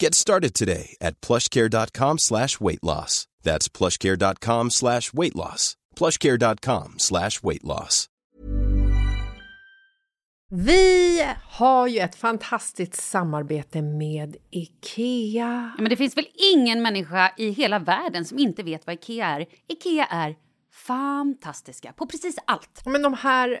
Get started today at plushcare.com slash weight loss. That's plushcare.com slash weight loss. plushcare.com slash weight loss. Vi har ju ett fantastiskt samarbete med IKEA. Ja, men det finns väl ingen människa i hela världen som inte vet vad IKEA är. IKEA är fantastiska på precis allt. Men de här,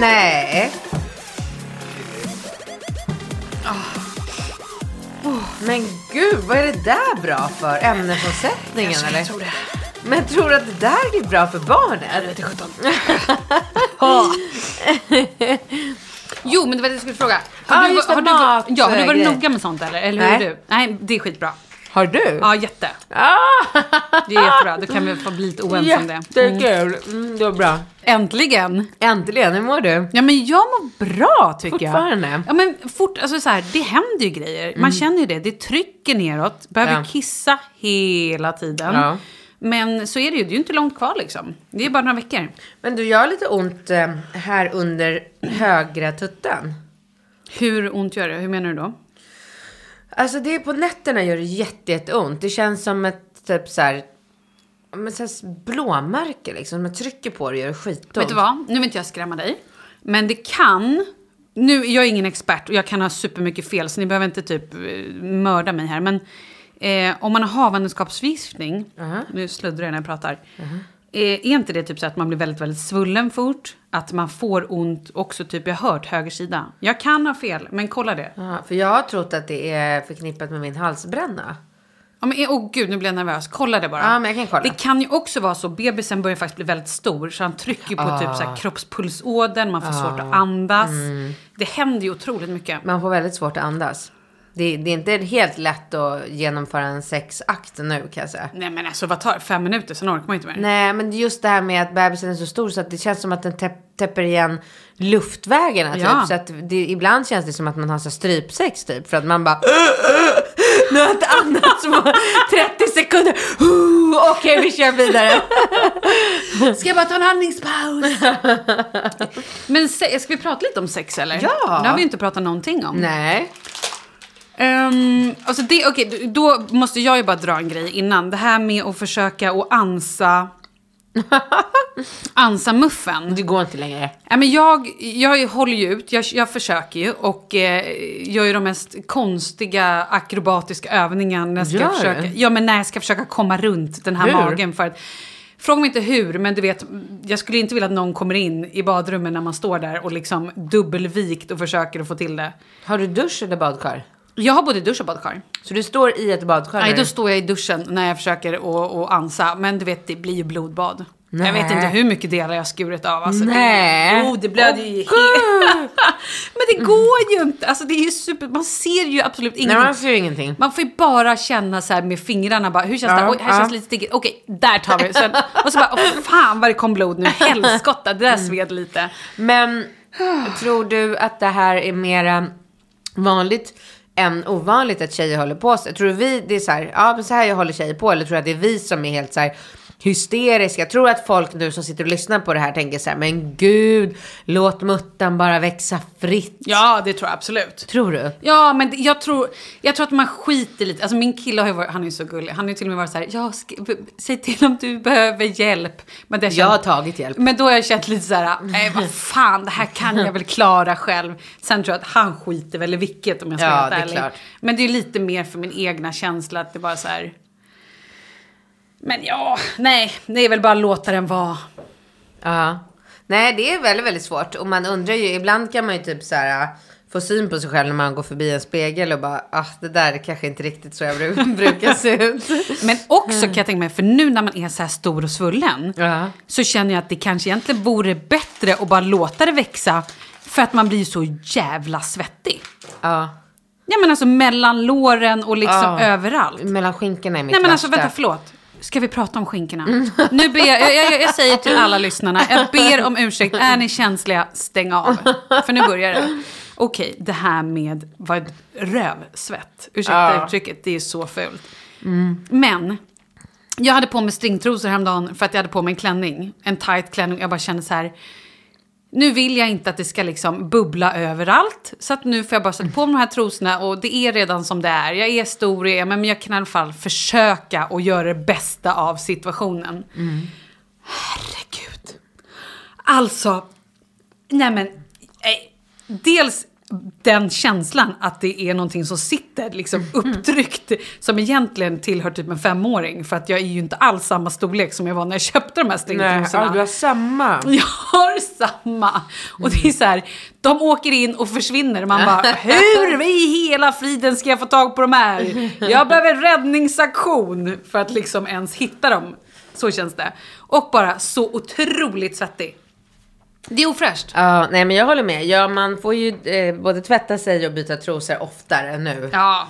Nej. Men gud, vad är det där bra för? Ämnesomsättningen eller? Jag tror det. Men tror du att det där är bra för barnen? Jag vet inte Jo, men det var det jag skulle fråga. Har, du, just det, har, du, ja, har du varit noga med sånt eller? Eller hur Nej. är du? Nej, det är skitbra. Har du? Ja, jätte. Ah! Det är jättebra. Då kan vi få bli lite oense om det. Mm. Jättekul. Mm, det var bra. Äntligen! Äntligen, hur mår du? Ja, men jag mår bra tycker jag. Fortfarande? Ja, men fort, alltså så här, det händer ju grejer. Man känner ju det. Det trycker neråt. Behöver Ja. kissa hela tiden. Ja. Men så är det ju. Det är ju inte långt kvar liksom. Det är bara några veckor. Men du, jag har lite ont eh, här under högra tutten. Hur ont gör det? Hur menar du då? Alltså det är på nätterna gör det jätte, jätteont. Det känns som ett typ så här, men så här blåmärke liksom. Om jag trycker på det gör det skitont. Vet du vad? Nu vill inte jag skrämma dig. Men det kan... Nu, jag är ingen expert och jag kan ha supermycket fel så ni behöver inte typ eh, mörda mig här. Men eh, om man har havandeskapsförgiftning, nu sluddrar jag när jag pratar. Eh, är inte det typ så att man blir väldigt, väldigt svullen fort? Att man får ont också, typ jag har hört höger sida. Jag kan ha fel, men kolla det. Ja, för jag har trott att det är förknippat med min halsbränna. Ja, men, åh gud, nu blir jag nervös. Kolla det bara. Ja, men jag kan kolla. Det kan ju också vara så, bebisen börjar faktiskt bli väldigt stor, så han trycker på Ah. typ så här kroppspulsådern, man får svårt att andas. Mm. Det händer ju otroligt mycket. Man får väldigt svårt att andas. Det, det är inte helt lätt att genomföra en sexakt nu kan jag säga. Nej men alltså vad tar Fem minuter, sen orkar man inte mer. Nej, men just det här med att bebisen är så stor så att det känns som att den täpp, täpper igen luftvägarna. Typ. Ja. Så att det, ibland känns det som att man har så strypsex typ. För att man bara... Nu har jag inte andats på 30 sekunder. Okej, vi kör vidare. Ska jag bara ta en andningspaus? men se, ska vi prata lite om sex eller? Ja. Det har vi inte pratat någonting om. Nej. Um, alltså det, okej, då måste jag ju bara dra en grej innan. Det här med att försöka att ansa... ansa muffen. Det går inte längre. Ja, men jag, jag håller ju ut, jag, jag försöker ju och eh, gör ju de mest konstiga akrobatiska övningarna när jag ska Gör försöka, ja, men när jag ska försöka komma runt den här Hur? magen. För att, fråga mig inte hur, men du vet, jag skulle inte vilja att någon kommer in i badrummet när man står där och liksom dubbelvikt och försöker att få till det. Har du dusch eller badkar? Jag har både dusch och badkar. Så du står i ett badkar? Nej, då står jag i duschen när jag försöker att, att ansa. Men du vet, det blir ju blodbad. Jag Nej. vet inte hur mycket delar jag skurit av. Alltså, Nej. Det, jo, det blöder ju helt. Men det går ju inte. Alltså det är ju super... Man ser ju absolut Nej, ingenting. man ser ju ingenting. Man får ju bara känna så här med fingrarna bara, hur känns Ja, det? Oj, här ja. känns lite stickigt. Okej, där tar vi. Sen, och så bara, åh fan vad det kom blod nu. Helskotta, det där sved lite. Men tror du att det här är mera vanligt än ovanligt att tjejer håller på sig? Tror du vi, det är så här, ja men så här jag håller tjejer på, eller tror du att det är vi som är helt så här hysteriska? Tror du att folk nu som sitter och lyssnar på det här tänker så här, men gud, låt muttan bara växa fritt. Ja, det tror jag absolut. Tror du? Ja, men det- jag tror, jag tror att man skiter lite. Alltså min kille har ju varit, han är ju så gullig. Han har ju till och med varit så här, ja, säg till om du behöver hjälp. Men det Jag har tagit hjälp. Men då har jag känt lite så här, nej vad fan, det här kan jag väl klara själv. Sen tror jag att han skiter väl i vilket om jag ska Ja, vara det är helt ärlig. klart. Men det är lite mer för min egna känsla att det bara så här. Men ja, nej, det är väl bara att låta den vara. Ja. Nej, det är väldigt, väldigt svårt. Och man undrar ju, ibland kan man ju typ så här få syn på sig själv när man går förbi en spegel och bara, ah, det där är kanske inte riktigt så jag bru- brukar se ut. Men också kan jag tänka mig, för nu när man är så här stor och svullen. Ja. så känner jag att det kanske egentligen vore bättre att bara låta det växa. För att man blir så jävla svettig. Ja. Ja men alltså mellan låren och liksom Ja. överallt. Mellan skinkorna är mitt Nej men alltså värsta. vänta, förlåt. Ska vi prata om skinkorna? Nu ber jag, jag, jag, jag säger till alla lyssnarna, jag ber om ursäkt. Är ni känsliga, stäng av. För nu börjar det. Okej, det här med vad rövsvett. Ursäkta Ja. uttrycket, det är så fult. Men, jag hade på mig stringtrosor häromdagen för att jag hade på mig en klänning. En tight klänning. Jag bara kände så här. Nu vill jag inte att det ska liksom bubbla överallt. Så att nu får jag bara sätta på mig de här trosorna och det är redan som det är. Jag är stor, jag är, men jag kan i alla fall försöka och göra det bästa av situationen. Herregud. Alltså, nej men, eh, dels den känslan att det är någonting som sitter liksom upptryckt som egentligen tillhör typ en femåring. För att jag är ju inte alls samma storlek som jag var när jag köpte de här Nej, stringtrosorna. ja, du har samma. Jag har samma. Och det är så här, de åker in och försvinner. Man bara, hur i hela friden ska jag få tag på de här? Jag behöver räddningsaktion för att liksom ens hitta dem. Så känns det. Och bara så otroligt svettig. Det är ofräscht. Ja, nej men jag håller med. Ja, man får ju eh, både tvätta sig och byta trosor oftare nu. Ja.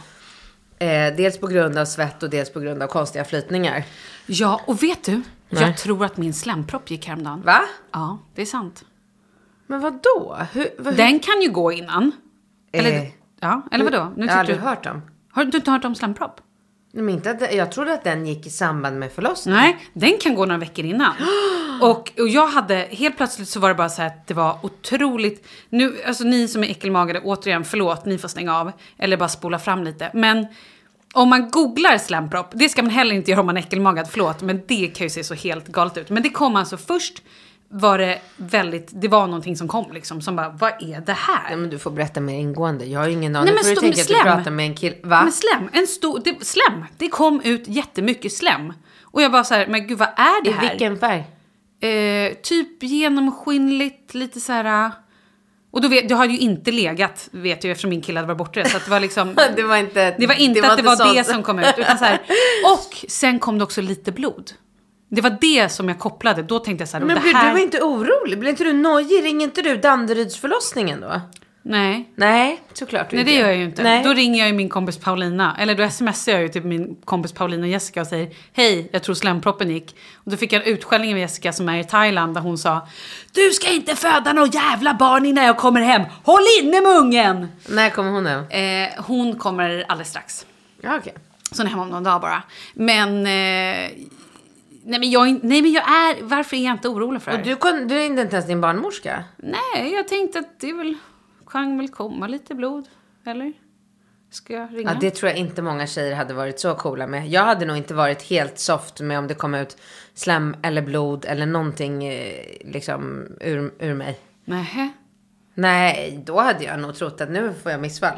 Eh, dels på grund av svett och dels på grund av konstiga flytningar. Ja, och vet du? Nej. Jag tror att min slempropp gick häromdagen. Va? Ja, det är sant. Men vad då? Den kan ju gå innan. Eller, Eh, ja, eller vadå? Nu jag har aldrig du, hört om. har du inte hört om slempropp? Men inte att, jag trodde att den gick i samband med förlossning. Nej, den kan gå några veckor innan. Och, och jag hade, helt plötsligt så var det bara så här att det var otroligt, nu, alltså ni som är äckelmagade, återigen förlåt, ni får stänga av. Eller bara spola fram lite. Men om man googlar slempropp, det ska man heller inte göra om man är äckelmagad, förlåt, men det kan ju se så helt galet ut. Men det kom alltså först, var det väldigt, det var någonting som kom liksom, som bara, vad är det här? Nej, men du får berätta mer ingående. Jag har ju ingen aning. Nej, men får du tänka att du pratar med en kille. Va? Men slem, en stor, det, slem, det kom ut jättemycket slem. Och jag bara så här, men gud vad är det I här? vilken färg? Eh, typ genomskinligt, lite så här... Och då vet, jag hade ju inte legat, vet jag eftersom min kille hade varit borta. Så det var liksom... Det var inte, Det var inte att det var sånt. det som kom ut. Utan så här, och sen kom det också lite blod. Det var det som jag kopplade. Då tänkte jag så här, Men det blir här... du inte orolig? Blir inte du nojig? Ringer inte du Danderydsförlossningen då? Nej. Nej, såklart du Nej, det gör jag ju inte. Nej. Då ringer jag ju min kompis Paulina. Eller då smsar jag ju till min kompis Paulina och Jessica och säger Hej, jag tror slemproppen gick. Och då fick jag en utskällning av Jessica som är i Thailand där hon sa Du ska inte föda några jävla barn innan jag kommer hem. Håll inne med ungen! När kommer hon nu? Eh, hon kommer alldeles strax. Ja, okej. Så hon är hemma om någon dag bara. Men... Eh, nej, men jag, nej men jag är... Varför är jag inte orolig för det Och här? du, kon- du är inte ens din barnmorska? Nej, jag tänkte att det väl, kan väl komma lite blod. Eller? Ska jag ringa? Ja, det tror jag inte många tjejer hade varit så coola med. Jag hade nog inte varit helt soft med om det kom ut slem eller blod eller någonting eh, liksom ur, ur mig. Nähä. Nej, då hade jag nog trott att nu får jag missfall.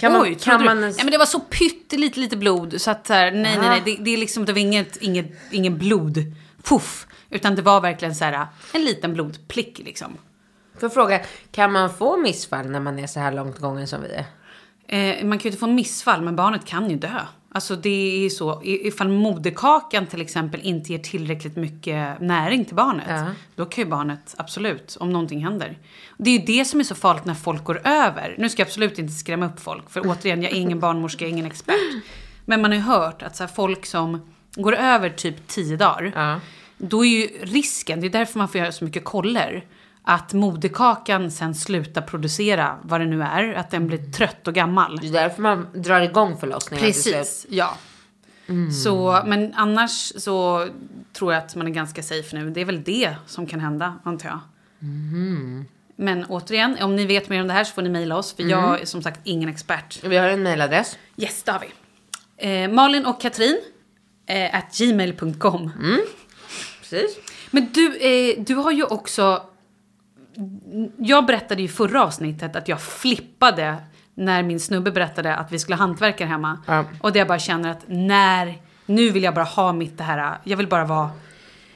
Kan Oj, man, trodde kan man ens... Nej men det var så pyttelite lite blod så att så här, nej nej Aha. nej det, det är liksom det var inget, inget, ingen blod. Puff. Utan det var verkligen så här en liten blodplick liksom. Får jag fråga, kan man få missfall när man är så här långt gången som vi är? Eh, man kan ju inte få missfall men barnet kan ju dö. Alltså det är så, ifall moderkakan till exempel inte ger tillräckligt mycket näring till barnet. Ja. Då kan ju barnet absolut, om någonting händer. Det är ju det som är så farligt när folk går över. Nu ska jag absolut inte skrämma upp folk. För återigen, jag är ingen barnmorska, jag är ingen expert. Men man har ju hört att så folk som går över typ 10 dagar. Ja. Då är ju risken, det är därför man får göra så mycket koller. Att moderkakan sen slutar producera vad det nu är. Att den blir trött och gammal. Det är därför man drar igång förlossningen. Precis, ja. Så, men annars så tror jag att man är ganska safe nu. Det är väl det som kan hända, antar jag. Men återigen, om ni vet mer om det här så får ni mejla oss. För jag är som sagt ingen expert. Vi har en mejladress. Yes, det har vi. Eh, Malin och Katrin eh, at gmail.com. Precis. Men du, eh, du har ju också... Jag berättade i förra avsnittet att jag flippade när min snubbe berättade att vi skulle ha hantverkare hemma. Ja. Och det jag bara känner att när... Nu vill jag bara ha mitt det här... Jag vill bara vara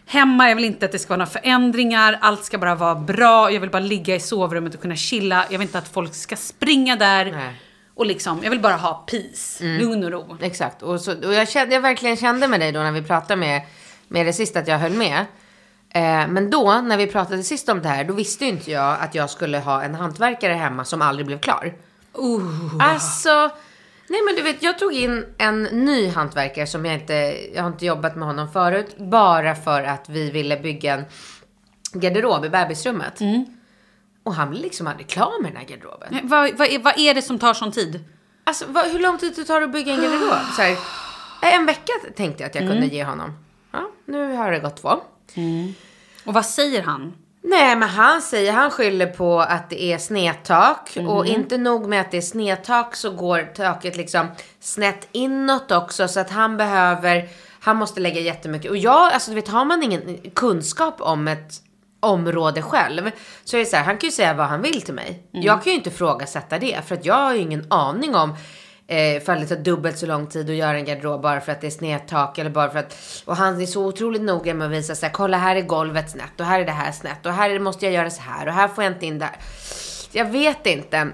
hemma, jag vill inte att det ska vara några förändringar. Allt ska bara vara bra. Jag vill bara ligga i sovrummet och kunna chilla. Jag vill inte att folk ska springa där. Nej. Och liksom, jag vill bara ha peace, lugn och ro. Exakt. Och, så, och jag, kände, jag verkligen kände med dig då när vi pratade med, med det sist att jag höll med. Eh, men då, när vi pratade sist om det här, då visste ju inte jag att jag skulle ha en hantverkare hemma som aldrig blev klar. Uh. Alltså, nej men du vet, jag tog in en ny hantverkare som jag inte, jag har inte jobbat med honom förut. Bara för att vi ville bygga en garderob i bebisrummet. Och han blev liksom aldrig klar med den här garderoben. Nej, Vad, vad, är, vad är det som tar sån tid? Alltså vad, hur lång tid det tar att bygga en garderob? Så här, en vecka tänkte jag att jag kunde ge honom. Ja, nu har det gått två. Och vad säger han? Nej, men han säger, han skyller på att det är snedtak. Och inte nog med att det är snedtak så går taket liksom snett inåt också. Så att han behöver, han måste lägga jättemycket. Och jag, alltså du vet, har man ingen kunskap om ett område själv. Så är det så här, han kan ju säga vad han vill till mig. Jag kan ju inte ifrågasätta det. För att jag har ju ingen aning om eh, ifall det tar dubbelt så lång tid att göra en garderob bara för att det är snedtak eller bara för att... Och han är så otroligt noga med att visa så här, kolla här är golvet snett och här är det här snett och här måste jag göra så här och här får jag inte in där. Jag vet inte.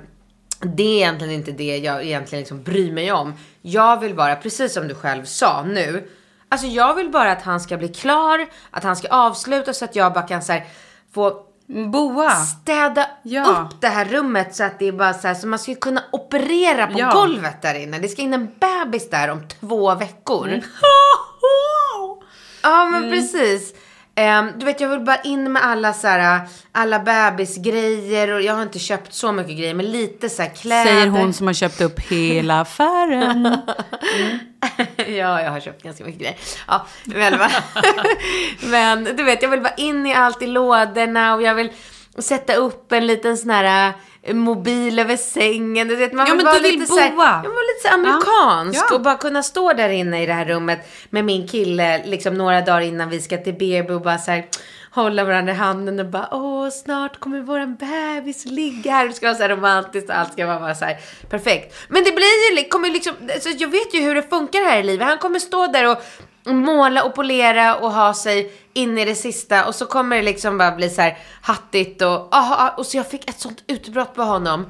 Det är egentligen inte det jag egentligen liksom bryr mig om. Jag vill bara, precis som du själv sa nu. Alltså jag vill bara att han ska bli klar, att han ska avsluta så att jag bara kan så här, få Boa! städa Ja. upp det här rummet så att det är bara så här så man ska kunna operera på Ja. golvet där inne. Det ska in en bebis där om två veckor. Ja men precis. Ehm, du vet jag vill bara in med alla så här, alla bebisgrejer och jag har inte köpt så mycket grejer men lite så här kläder. Säger hon som har köpt upp hela affären. ja, jag har köpt ganska mycket grejer. Ja, men, men du vet, jag vill bara in i allt i lådorna och jag vill sätta upp en liten sån här mobil över sängen. Du vet, man Ja, vill men du vill lite så här, boa. jag vara lite så amerikansk Ja. och bara kunna stå där inne i det här rummet med min kille liksom några dagar innan vi ska till BB och bara så här hålla varandra i handen och bara åh snart kommer våran bebis ligga här. Det ska vara så här romantiskt och allt ska vara så här perfekt. Men det blir ju, kommer liksom, alltså jag vet ju hur det funkar här i livet. Han kommer stå där och måla och polera och ha sig in i det sista. Och så kommer det liksom bara bli så här hattigt och, aha, och så jag fick ett sånt utbrott på honom.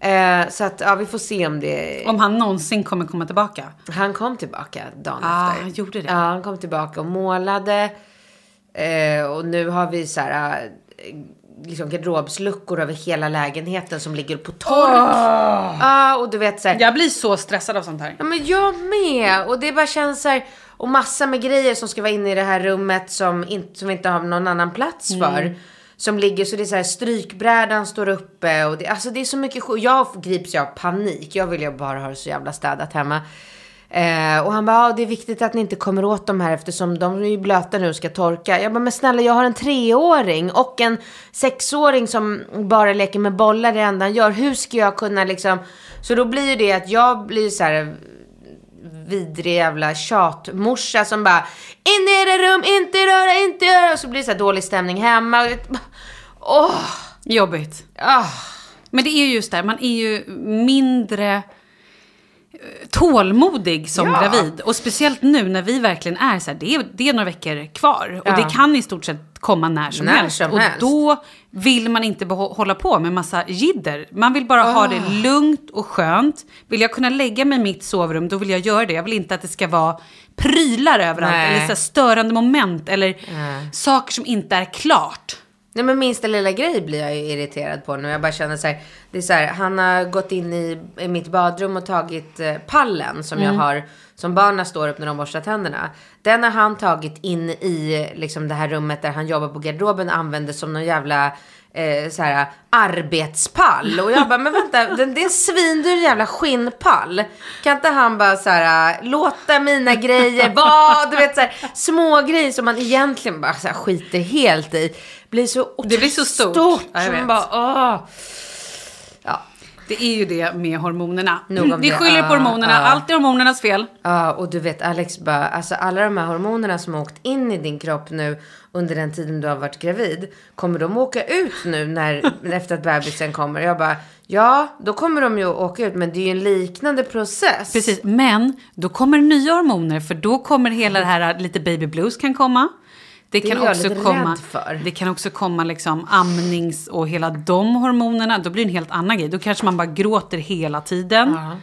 Eh, så att, ja, vi får se om det... Om han någonsin kommer komma tillbaka. Han kom tillbaka dagen Ah, efter. han gjorde det. Ja, han kom tillbaka och målade. Eh, och nu har vi så här, eh, liksom garderobsluckor över hela lägenheten som ligger på tork. Ja, och du vet så här. Jag blir så stressad av sånt här. Ja, men jag med. Och det bara känns så här. Och massa med grejer som ska vara inne i det här rummet som, inte, som vi inte har någon annan plats för. Som ligger så det är så här strykbrädan står uppe och det, alltså det är så mycket. Jag grips ju av panik. Jag vill ju bara ha det så jävla städat hemma. Eh, och han bara, ah, det är viktigt att ni inte kommer åt de här eftersom de är ju blöta nu och ska torka. Jag bara, men snälla jag har en treåring och en sexåring som bara leker med bollar det enda han gör. Hur ska jag kunna liksom... Så då blir ju det att jag blir så här vidrig jävla tjatmorsa som bara in i era rum, inte röra, inte röra. Och så blir det så dålig stämning hemma. Åh! Jobbigt. ah. Men det är ju just där, man är ju mindre tålmodig som Ja. gravid. Och speciellt nu när vi verkligen är så här, det är, det är några veckor kvar. Och Ja. det kan i stort sett komma när som När helst. som och helst. då vill man inte hålla på med massa jidder. Man vill bara ha det Ah. lugnt och skönt. Vill jag kunna lägga mig i mitt sovrum, då vill jag göra det. Jag vill inte att det ska vara prylar överallt. Nej. Eller så störande moment. Eller saker som inte är klart. Nej men minsta lilla grej blir jag ju irriterad på nu. Jag bara känner så här, det är så här, han har gått in i, i mitt badrum och tagit eh, pallen som jag har, som barnen står upp när de borstar tänderna. Den har han tagit in i liksom det här rummet där han jobbar på garderoben och använder som någon jävla eh, så här, arbetspall. Och jag bara, men vänta, den, det är en svindyr jävla skinnpall. Kan inte han bara så här, låta mina grejer vara, du vet så här, små grejer som man egentligen bara så här, skiter helt i. Blir så Det blir så stort. stort Ja, jag vet. bara, åh. Ja, Det är ju det med hormonerna. Om Vi skyller på Ah, hormonerna. ah. Allt är hormonernas fel. Ja, och du vet Alex bara, alltså alla de här hormonerna som har åkt in i din kropp nu under den tiden du har varit gravid, kommer de åka ut nu när, efter att bebisen kommer? Jag bara, ja, då kommer de ju åka ut, men det är ju en liknande process. Precis, men då kommer nya hormoner för då kommer hela det här lite baby blues kan komma. Det Det kan jag också komma, för. det kan också komma liksom amnings och hela de hormonerna. Då blir det en helt annan grej. Då kanske man bara gråter hela tiden. Ja.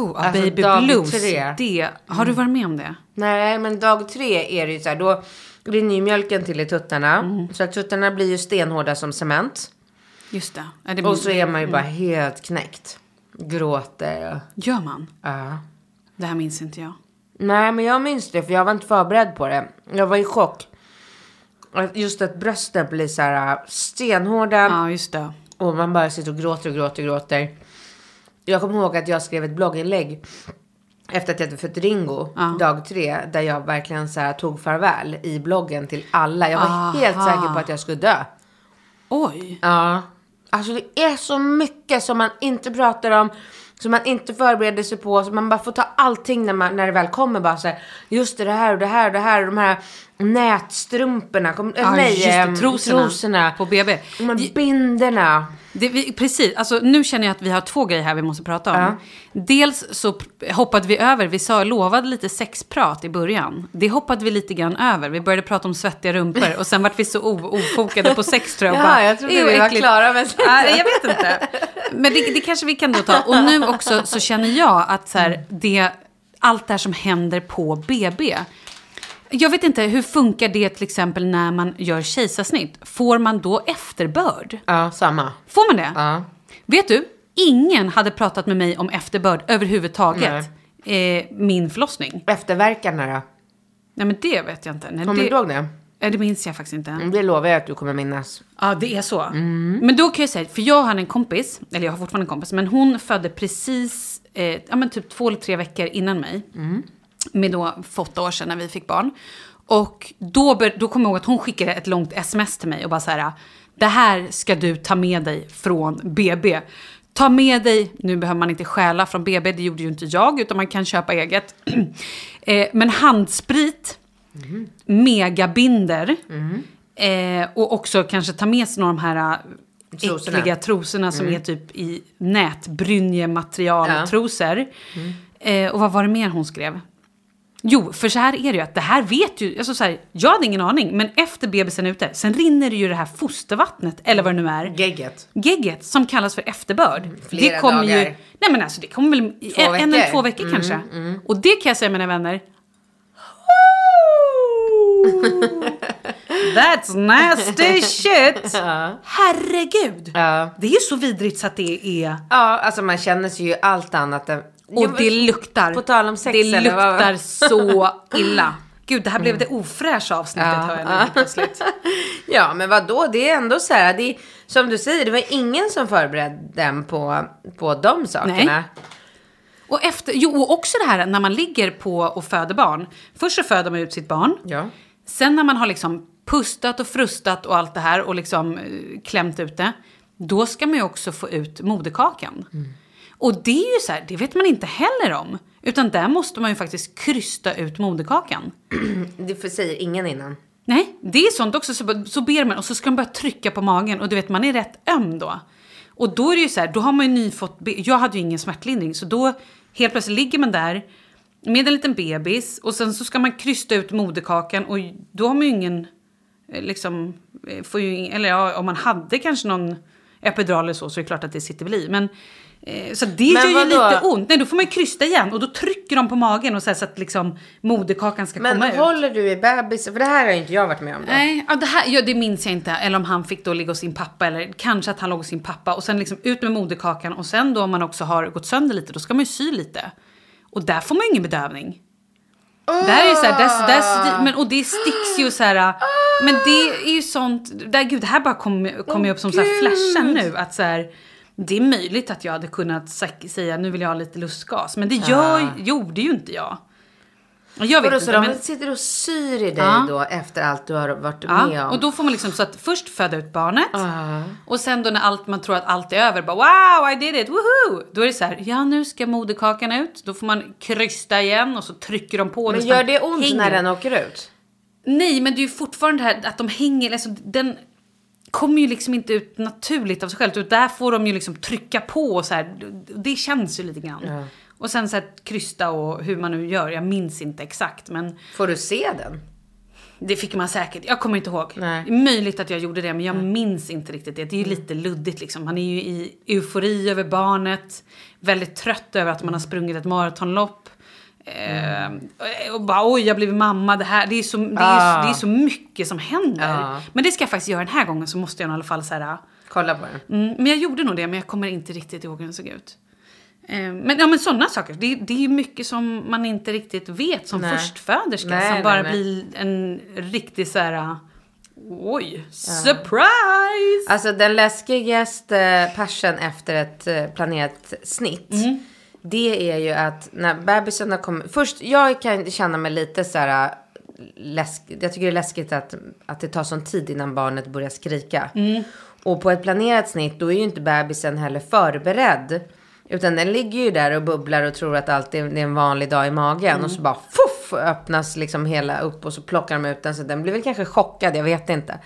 Oh, Alltså, baby blues. tre. Det, har du varit med om det? Nej, men dag tre är det ju så här, då rinner ju mjölken till i tuttarna. Mm. Så att tuttarna blir ju stenhårda som cement. Just det. Är det Och så är man Mm. ju bara helt knäckt. Gråter. Gör man? Ja. Det här minns inte jag. Nej, men jag minns det för jag var inte förberedd på det. Jag var i chock. Just att brösten blir så här äh, stenhårda. Ja, just det. Och man bara sitter och gråter och gråter och gråter. Jag kommer ihåg att jag skrev ett blogginlägg. Efter att jag hade fött Ringo, Ja. dag tre. Där jag verkligen så här tog farväl i bloggen till alla. Jag var Aha. helt säker på att jag skulle dö. Oj. Ja. Alltså det är så mycket som man inte pratar om. Som man inte förbereder sig på. Så man bara får ta allting när, man, när det väl kommer. Bara så här, just det, det här och det här och det här. Och de här nätstrumporna. Kom, Ja, nej, just det. ehm, Trosorna, trosorna. på BB. De här binderna. Det, vi, precis, alltså, nu känner jag att vi har två grejer här vi måste prata om. Dels så hoppade vi över, vi sa, lovade lite sexprat i början. Det hoppade vi lite grann över. Vi började prata om svettiga rumpor och sen vart vi så ofokade på sex tror jag. Ja, Bara, jag trodde "Ew, vi var äckligt." klara med sex. Ja, jag vet inte. Men det, det kanske vi kan då ta. Och nu också så känner jag att så här, det, allt det här som händer på BB. Jag vet inte, hur funkar det till exempel när man gör kejsarsnitt? Får man då efterbörd? Ja, samma. Får man det? Ja. Vet du, ingen hade pratat med mig om efterbörd överhuvudtaget. Eh, min förlossning. Efterverkarna då? Nej men det vet jag inte. Nej, Kommer det, du ihåg det? eh, det minns jag faktiskt inte. Mm, Det lovar jag att du kommer minnas. Ja, det är så. Men då kan jag säga, för jag hade en kompis, eller jag har fortfarande en kompis, men hon födde precis, eh, ja men typ två eller tre veckor innan mig. Med då för åtta år sedan när vi fick barn. Och då, då kommer jag ihåg att hon skickade ett långt sms till mig och bara så här, det här ska du ta med dig från BB. Ta med dig, nu behöver man inte stjäla från BB, det gjorde ju inte jag, utan man kan köpa eget. eh, men handsprit, megabinder. Eh, och också kanske ta med sig några av de här äh, Trosorna. äckliga trosorna som är typ i nätbrynjematerial Ja. trosor. Eh, och vad var det mer hon skrev? Jo, för så här är det ju att det här vet ju, alltså så här, jag hade ingen aning, men efter bebisen är ute, sen rinner det ju det här fostervattnet, eller vad det nu är. Gegget. Gegget, som kallas för efterbörd. flera det kommer ju, dagar. nej men alltså det kommer väl Två en, en eller veckor. Mm, två veckor kanske. Och det kan jag säga mina vänner. That's nasty shit! Herregud! Ja. Det är ju så vidrigt så att det är... Ja, alltså man känner sig ju allt annat än... Och det luktar. På tal om sex Det eller vad- luktar så illa. Gud, det här blev det ofräscha avsnittet Ja. hör jag nu plötsligt. Ja, men vad då? Det är ändå så här, det som du säger, det var ingen som förberedde dem på, på de sakerna. Nej. Och, efter, jo, och också det här när man ligger på och föder barn. Först så föder man ut sitt barn. Ja. Sen när man har liksom pustat och frustat och allt det här och liksom eh, klämt ut det. Då ska man ju också få ut moderkakan. Och det är ju så här, det vet man inte heller om. Utan där måste man ju faktiskt krysta ut moderkakan. Det säger ingen innan. Nej, det är sånt också. Så, så ber man och så ska de börja trycka på magen och du vet man är rätt öm då. Och då är det ju så här, då har man ju nyfått, jag hade ju ingen smärtlindring så då helt plötsligt ligger man där med en liten bebis och sen så ska man krysta ut moderkakan och då har man ju ingen, eh, liksom, eh, får ju, eller ja, om man hade kanske någon epidural eller så så är det klart att det sitter väl i. Men, eh, så det Men gör ju lite ont. Nej, då får man ju krysta igen och då trycker de på magen och så, här, så att liksom moderkakan ska Men komma ut. håller du i bebis? För det här har ju inte jag varit med om. Då. Nej, ja, det, här, ja, det minns jag inte. Eller om han fick då ligga hos sin pappa. Eller kanske att han låg hos sin pappa. Och sen liksom ut med moderkakan. Och sen då om man också har gått sönder lite, då ska man ju sy lite. Och där får man ju ingen bedövning. Där är ju så här, där, där, men, och det sticks ju så här. Men det är ju sånt, där, gud det här bara kommer kom ju upp som så här flashar nu. Att så här, det är möjligt att jag hade kunnat säga nu vill jag ha lite lustgas. Men det gör, gjorde ju inte jag. Jag vet Vadå, så inte. de Men, sitter och syr i dig Ja. då efter allt du har varit med Ja, om? och då får man liksom så att först föda ut barnet. Ah. Och sen då när allt, man tror att allt är över, bara wow I did it, woohoo! Då är det så här, ja nu ska moderkakan ut. Då får man krysta igen och så trycker de på. Men gör det ont hänger. när den åker ut? Nej, men det är ju fortfarande det här att de hänger, alltså den kommer ju liksom inte ut naturligt av sig själv. Utan där får de ju liksom trycka på och så här. Det känns ju lite grann. Och sen så här krysta och hur man nu gör, jag minns inte exakt men Får du se den? det fick man säkert. Jag kommer inte ihåg. Nej. Det är möjligt att jag gjorde det, men jag minns inte riktigt det. Det är ju lite luddigt liksom. Man är ju i eufori över barnet. Väldigt trött över att man har sprungit ett maratonlopp. Eh, och bara oj, jag blev mamma. Det, här, det, är så, det, är, Ah. det är så mycket som händer. Ja. Men det ska jag faktiskt göra den här gången så måste jag i alla fall så här, Kolla på den. Mm, men jag gjorde nog det, men jag kommer inte riktigt ihåg hur den såg ut. Eh, men ja, men sådana saker. Det, det är mycket som man inte riktigt vet som Nej. förstföderska. Nej, som nej, bara nej. blir en riktig så här... Oj, surprise! Alltså den läskigaste passion efter ett eh, planerat snitt. Mm. Det är ju att när bebisen har kommit. Först, jag kan känna mig lite så här. äh, Läskigt. Jag tycker det är läskigt att, att det tar sån tid innan barnet börjar skrika. Mm. Och på ett planerat snitt då är ju inte bebisen heller förberedd. Utan den ligger ju där och bubblar och tror att allt är, det är en vanlig dag i magen. Mm. Och så bara fuff öppnas liksom hela upp och så plockar de ut den. Så den blir väl kanske chockad, jag vet inte.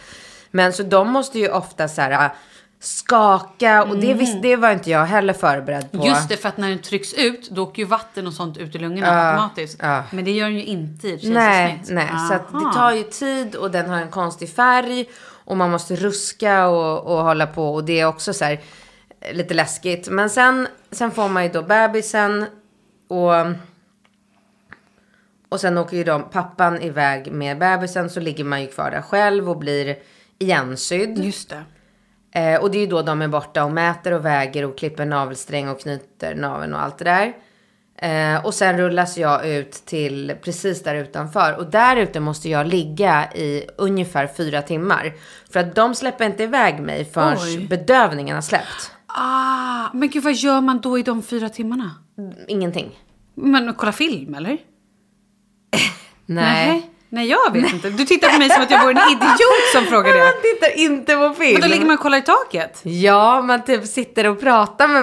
Men så de måste ju ofta så här äh, skaka och det, vis, det var inte jag heller förberedd på. Mm. Just det, för att när den trycks ut, då åker ju vatten och sånt ut i lungorna automatiskt. ja. Men det gör den ju inte i Nej, kejsarsnitt. nej. Så att det tar ju tid och den har en konstig färg. Och man måste ruska och, och hålla på. Och det är också så här eh, lite läskigt. Men sen, sen får man ju då bebisen. Och, och sen åker ju de, pappan iväg med bebisen. Så ligger man ju kvar där själv och blir igensydd. Just det. Eh, och det är ju då de är borta och mäter och väger och klipper navelsträng och knyter naveln och allt det där. Eh, och sen rullas jag ut till precis där utanför. Och där ute måste jag ligga i ungefär fyra timmar. För att de släpper inte iväg mig förrän Oj. bedövningen har släppt. Ah, men gud, vad gör man då i de fyra timmarna? Ingenting. Men kolla film, eller? Nej. Nej, jag vet inte. Du tittar på mig som att jag vore en idiot som frågar det. Man tittar inte på film. Men då ligger man och kollar i taket. Ja, man typ sitter och pratar med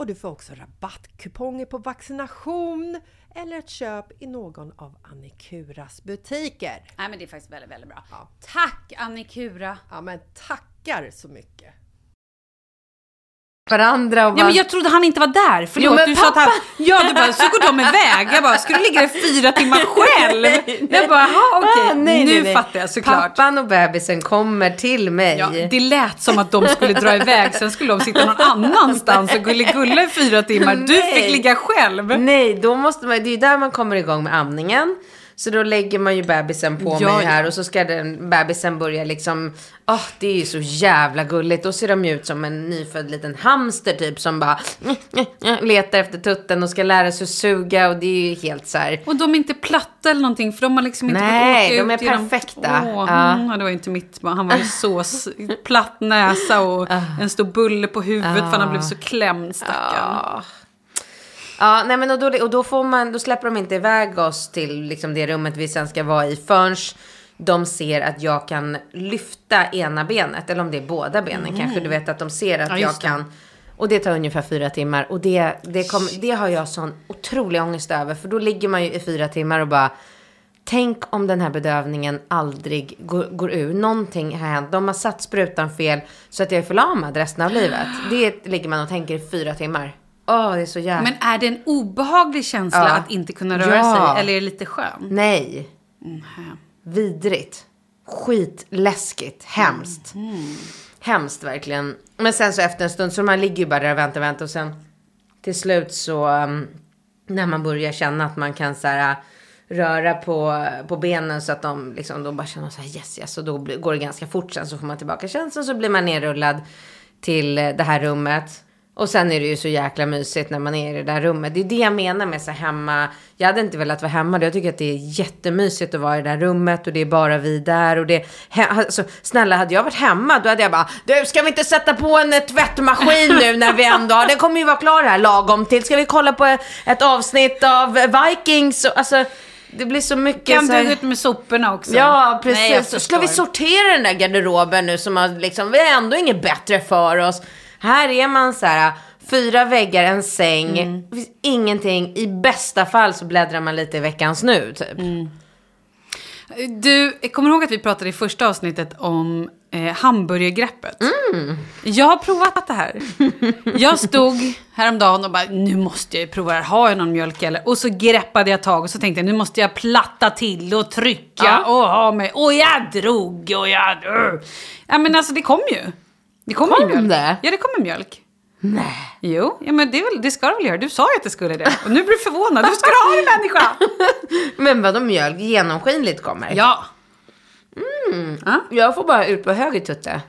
och du får också rabattkuponger på vaccination eller ett köp i någon av Annikuras butiker. Nej men det är faktiskt väldigt, väldigt bra. Ja. Tack Annikura! Ja men tackar så mycket! Varandra och bara... Ja men jag trodde han inte var där, förlåt. Jo, men du sa att han, pappa- ja du bara, så går de iväg. Jag bara, ska du ligga där fyra timmar själv? Jag bara, jaha okej, Ah, nej, nu nej, nej. fattar jag såklart. Pappan och bebisen kommer till mig. Ja, det lät som att de skulle dra iväg, sen skulle de sitta någon annanstans och gulligulla i fyra timmar. Du Nej. fick ligga själv. Nej, då måste man, det är ju där man kommer igång med amningen. Så då lägger man ju bebisen på Ja, mig här ja. och så ska den bebisen börja liksom, åh det är ju så jävla gulligt. Då ser de ju ut som en nyfödd liten hamster typ som bara letar efter tutten och ska lära sig suga och det är ju helt så här. Och de är inte platta eller någonting för de har liksom inte Nej, fått åka de är ut perfekta. Åh, Ja. mm, det var inte mitt barn. Han var ju så platt näsa och en stor bulle på huvudet för han blivit så klämd stackarn. Ja. Nej men och då, och då, får man, då släpper de inte iväg oss till liksom det rummet vi sen ska vara i förrän de ser att jag kan lyfta ena benet. Eller om det är båda benen kanske. Du vet att de ser att Ja, jag kan. Och det tar ungefär fyra timmar. Och det, det, kom, det har jag sån otrolig ångest över. För då ligger man ju i fyra timmar och bara. Tänk om den här bedövningen aldrig går, går ur. Någonting har hänt. De har satt sprutan fel så att jag är förlamad resten av livet. Det ligger man och tänker i fyra timmar. Åh, det är så jävla... Men är det en obehaglig känsla Ja. att inte kunna röra Ja. sig? Eller är det lite skön? Nej. Vidrigt. Skitläskigt. Hemskt. Hemskt verkligen. Men sen så efter en stund så man ligger ju bara där och väntar, väntar och sen till slut så um, när man börjar känna att man kan så här röra på, på benen så att de liksom då bara känner så här yes yes och då blir- går det ganska fort sen så får man tillbaka känslan så blir man nerrullad till eh, det här rummet. Och sen är det ju så jäkla mysigt när man är i det där rummet. Det är det jag menar med så hemma. Jag hade inte velat vara hemma. Jag tycker att det är jättemysigt att vara i det där rummet och det är bara vi där. Och det, alltså, snälla, hade jag varit hemma då hade jag bara, du ska vi inte sätta på en tvättmaskin nu när vi ändå har, den kommer ju vara klar här lagom till. Ska vi kolla på ett, avsnitt av Vikings? Alltså, det blir så mycket Kan så här... du ut med soporna också? Ja, precis. Nej, ska vi sortera den där garderoben nu som har liksom, vi har ändå inget bättre för oss. Här är man så här, fyra väggar, en säng, Mm. det finns ingenting. I bästa fall så bläddrar man lite i veckans nu typ. Mm. Du, kommer ihåg att vi pratade i första avsnittet om eh, hamburgergreppet. Mm. Jag har provat det här. Jag stod häromdagen och bara, nu måste jag ju prova det här. Har jag någon mjölk eller? Och så greppade jag tag och så tänkte jag, nu måste jag platta till och trycka Ja. och ha mig. Och jag drog och jag... Ja men alltså det kom ju. Det kom, Kom mjölk. det? Ja, det kommer mjölk. Nej. Jo, ja, men det, väl, det ska det väl göra. Du sa ju att det skulle det. Och nu blir du förvånad. Hur ska du ha det människa? Men vadå mjölk? Genomskinligt kommer? Ja. Jag får bara ut på höger tutte.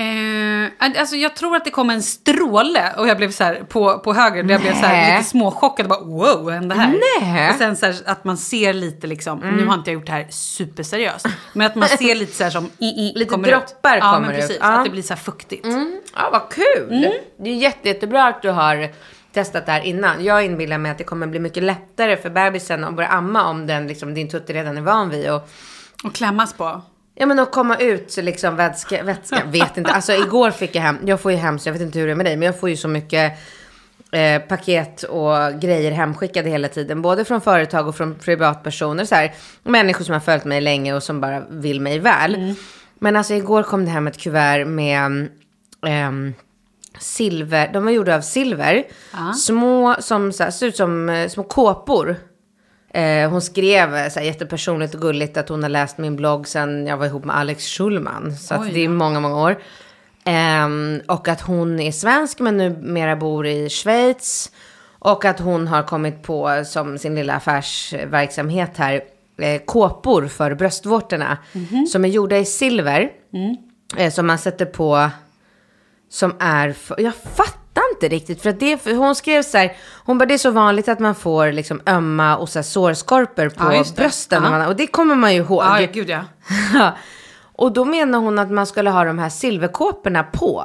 Eh, alltså jag tror att det kom en stråle och jag blev så här på, på höger. Jag blev så här lite småchockad och bara wow, vad hände här? Nej. Och sen så här, att man ser lite liksom, nu har inte jag gjort det här superseriöst, men att man ser lite så här som i, i, Lite kommer droppar ut. Ja, kommer men ut. precis. Ja. Att det blir så här fuktigt. Ja, vad kul. Det är jätte, jättebra att du har testat det här innan. Jag inbillar mig att det kommer bli mycket lättare för bebisen att börja amma om den, liksom, din tutte redan är van vid. Och, Och klämmas på. Ja men att komma ut så liksom vätska, vätska, vet inte. Alltså igår fick jag hem, jag får ju hem så jag vet inte hur det är med dig, men jag får ju så mycket eh, paket och grejer hemskickade hela tiden. Både från företag och från privatpersoner. Så här, människor som har följt mig länge och som bara vill mig väl. Men alltså igår kom det hem ett kuvert med ehm, silver, de var gjorda av silver. Små, som så här, ser ut som eh, små kåpor. Eh, hon skrev eh, så här, jättepersonligt och gulligt att hon har läst min blogg sen jag var ihop med Alex Schulman. Så Oj det är många, många år. Ehm, och att hon är svensk men numera bor i Schweiz. Och att hon har kommit på som sin lilla affärsverksamhet här eh, kåpor för bröstvårtorna. Som är gjorda i silver. Eh, som man sätter på som är, för, jag fattar inte riktigt för att det, för hon skrev så här, hon bara det är så vanligt att man får liksom ömma och så här sårskorpor på Ja, brösten. Ja. Man, och det kommer man ju ihåg. Ja, gud ja. Och då menar hon att man skulle ha de här silverkåporna på.